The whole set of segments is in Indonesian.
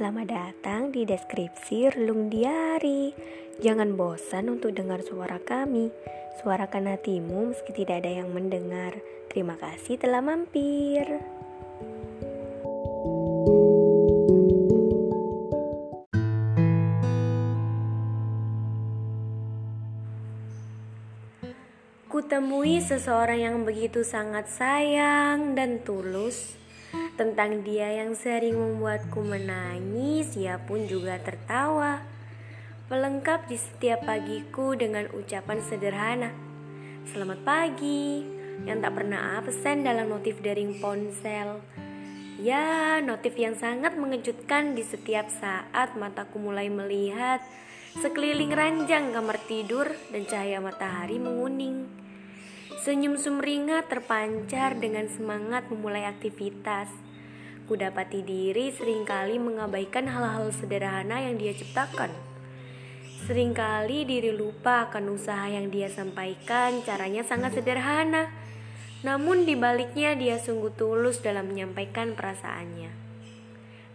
Selamat datang di deskripsi Relung Diari. Jangan bosan untuk dengar suara kami. Suarakan hatimu meski tidak ada yang mendengar. Terima kasih telah mampir. Kutemui seseorang yang begitu sangat sayang dan tulus tentang dia yang sering membuatku menangis, ia pun juga tertawa. Pelengkap di setiap pagiku dengan ucapan sederhana. Selamat pagi, yang tak pernah absen dalam notif daring ponsel. Ya, notif yang sangat mengejutkan di setiap saat mataku mulai melihat sekeliling ranjang kamar tidur dan cahaya matahari menguning. Senyum sumringah terpancar dengan semangat memulai aktivitas. Ku dapati diri sering kali mengabaikan hal-hal sederhana yang dia ciptakan. Seringkali diri lupa akan usaha yang dia sampaikan, caranya sangat sederhana. Namun di baliknya dia sungguh tulus dalam menyampaikan perasaannya.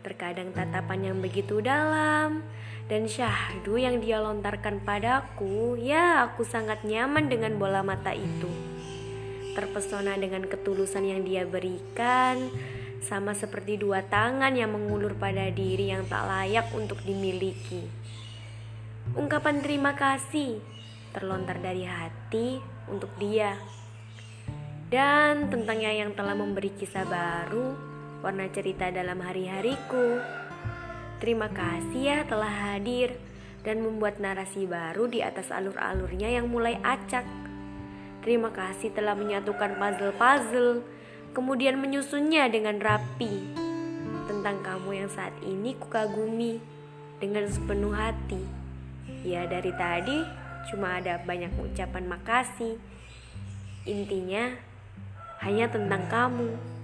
Terkadang tatapan yang begitu dalam dan syahdu yang dia lontarkan padaku, ya aku sangat nyaman dengan bola mata itu. Terpesona dengan ketulusan yang dia berikan, sama seperti dua tangan yang mengulur pada diri yang tak layak untuk dimiliki. Ungkapan terima kasih terlontar dari hati untuk dia. Dan tentangnya yang telah memberi kisah baru, warna cerita dalam hari-hariku. Terima kasih ya telah hadir dan membuat narasi baru di atas alur-alurnya yang mulai acak. Terima kasih telah menyatukan puzzle-puzzle kemudian menyusunnya dengan rapi tentang kamu yang saat ini kukagumi dengan sepenuh hati. Ya dari tadi cuma ada banyak ucapan makasih. Intinya hanya tentang kamu.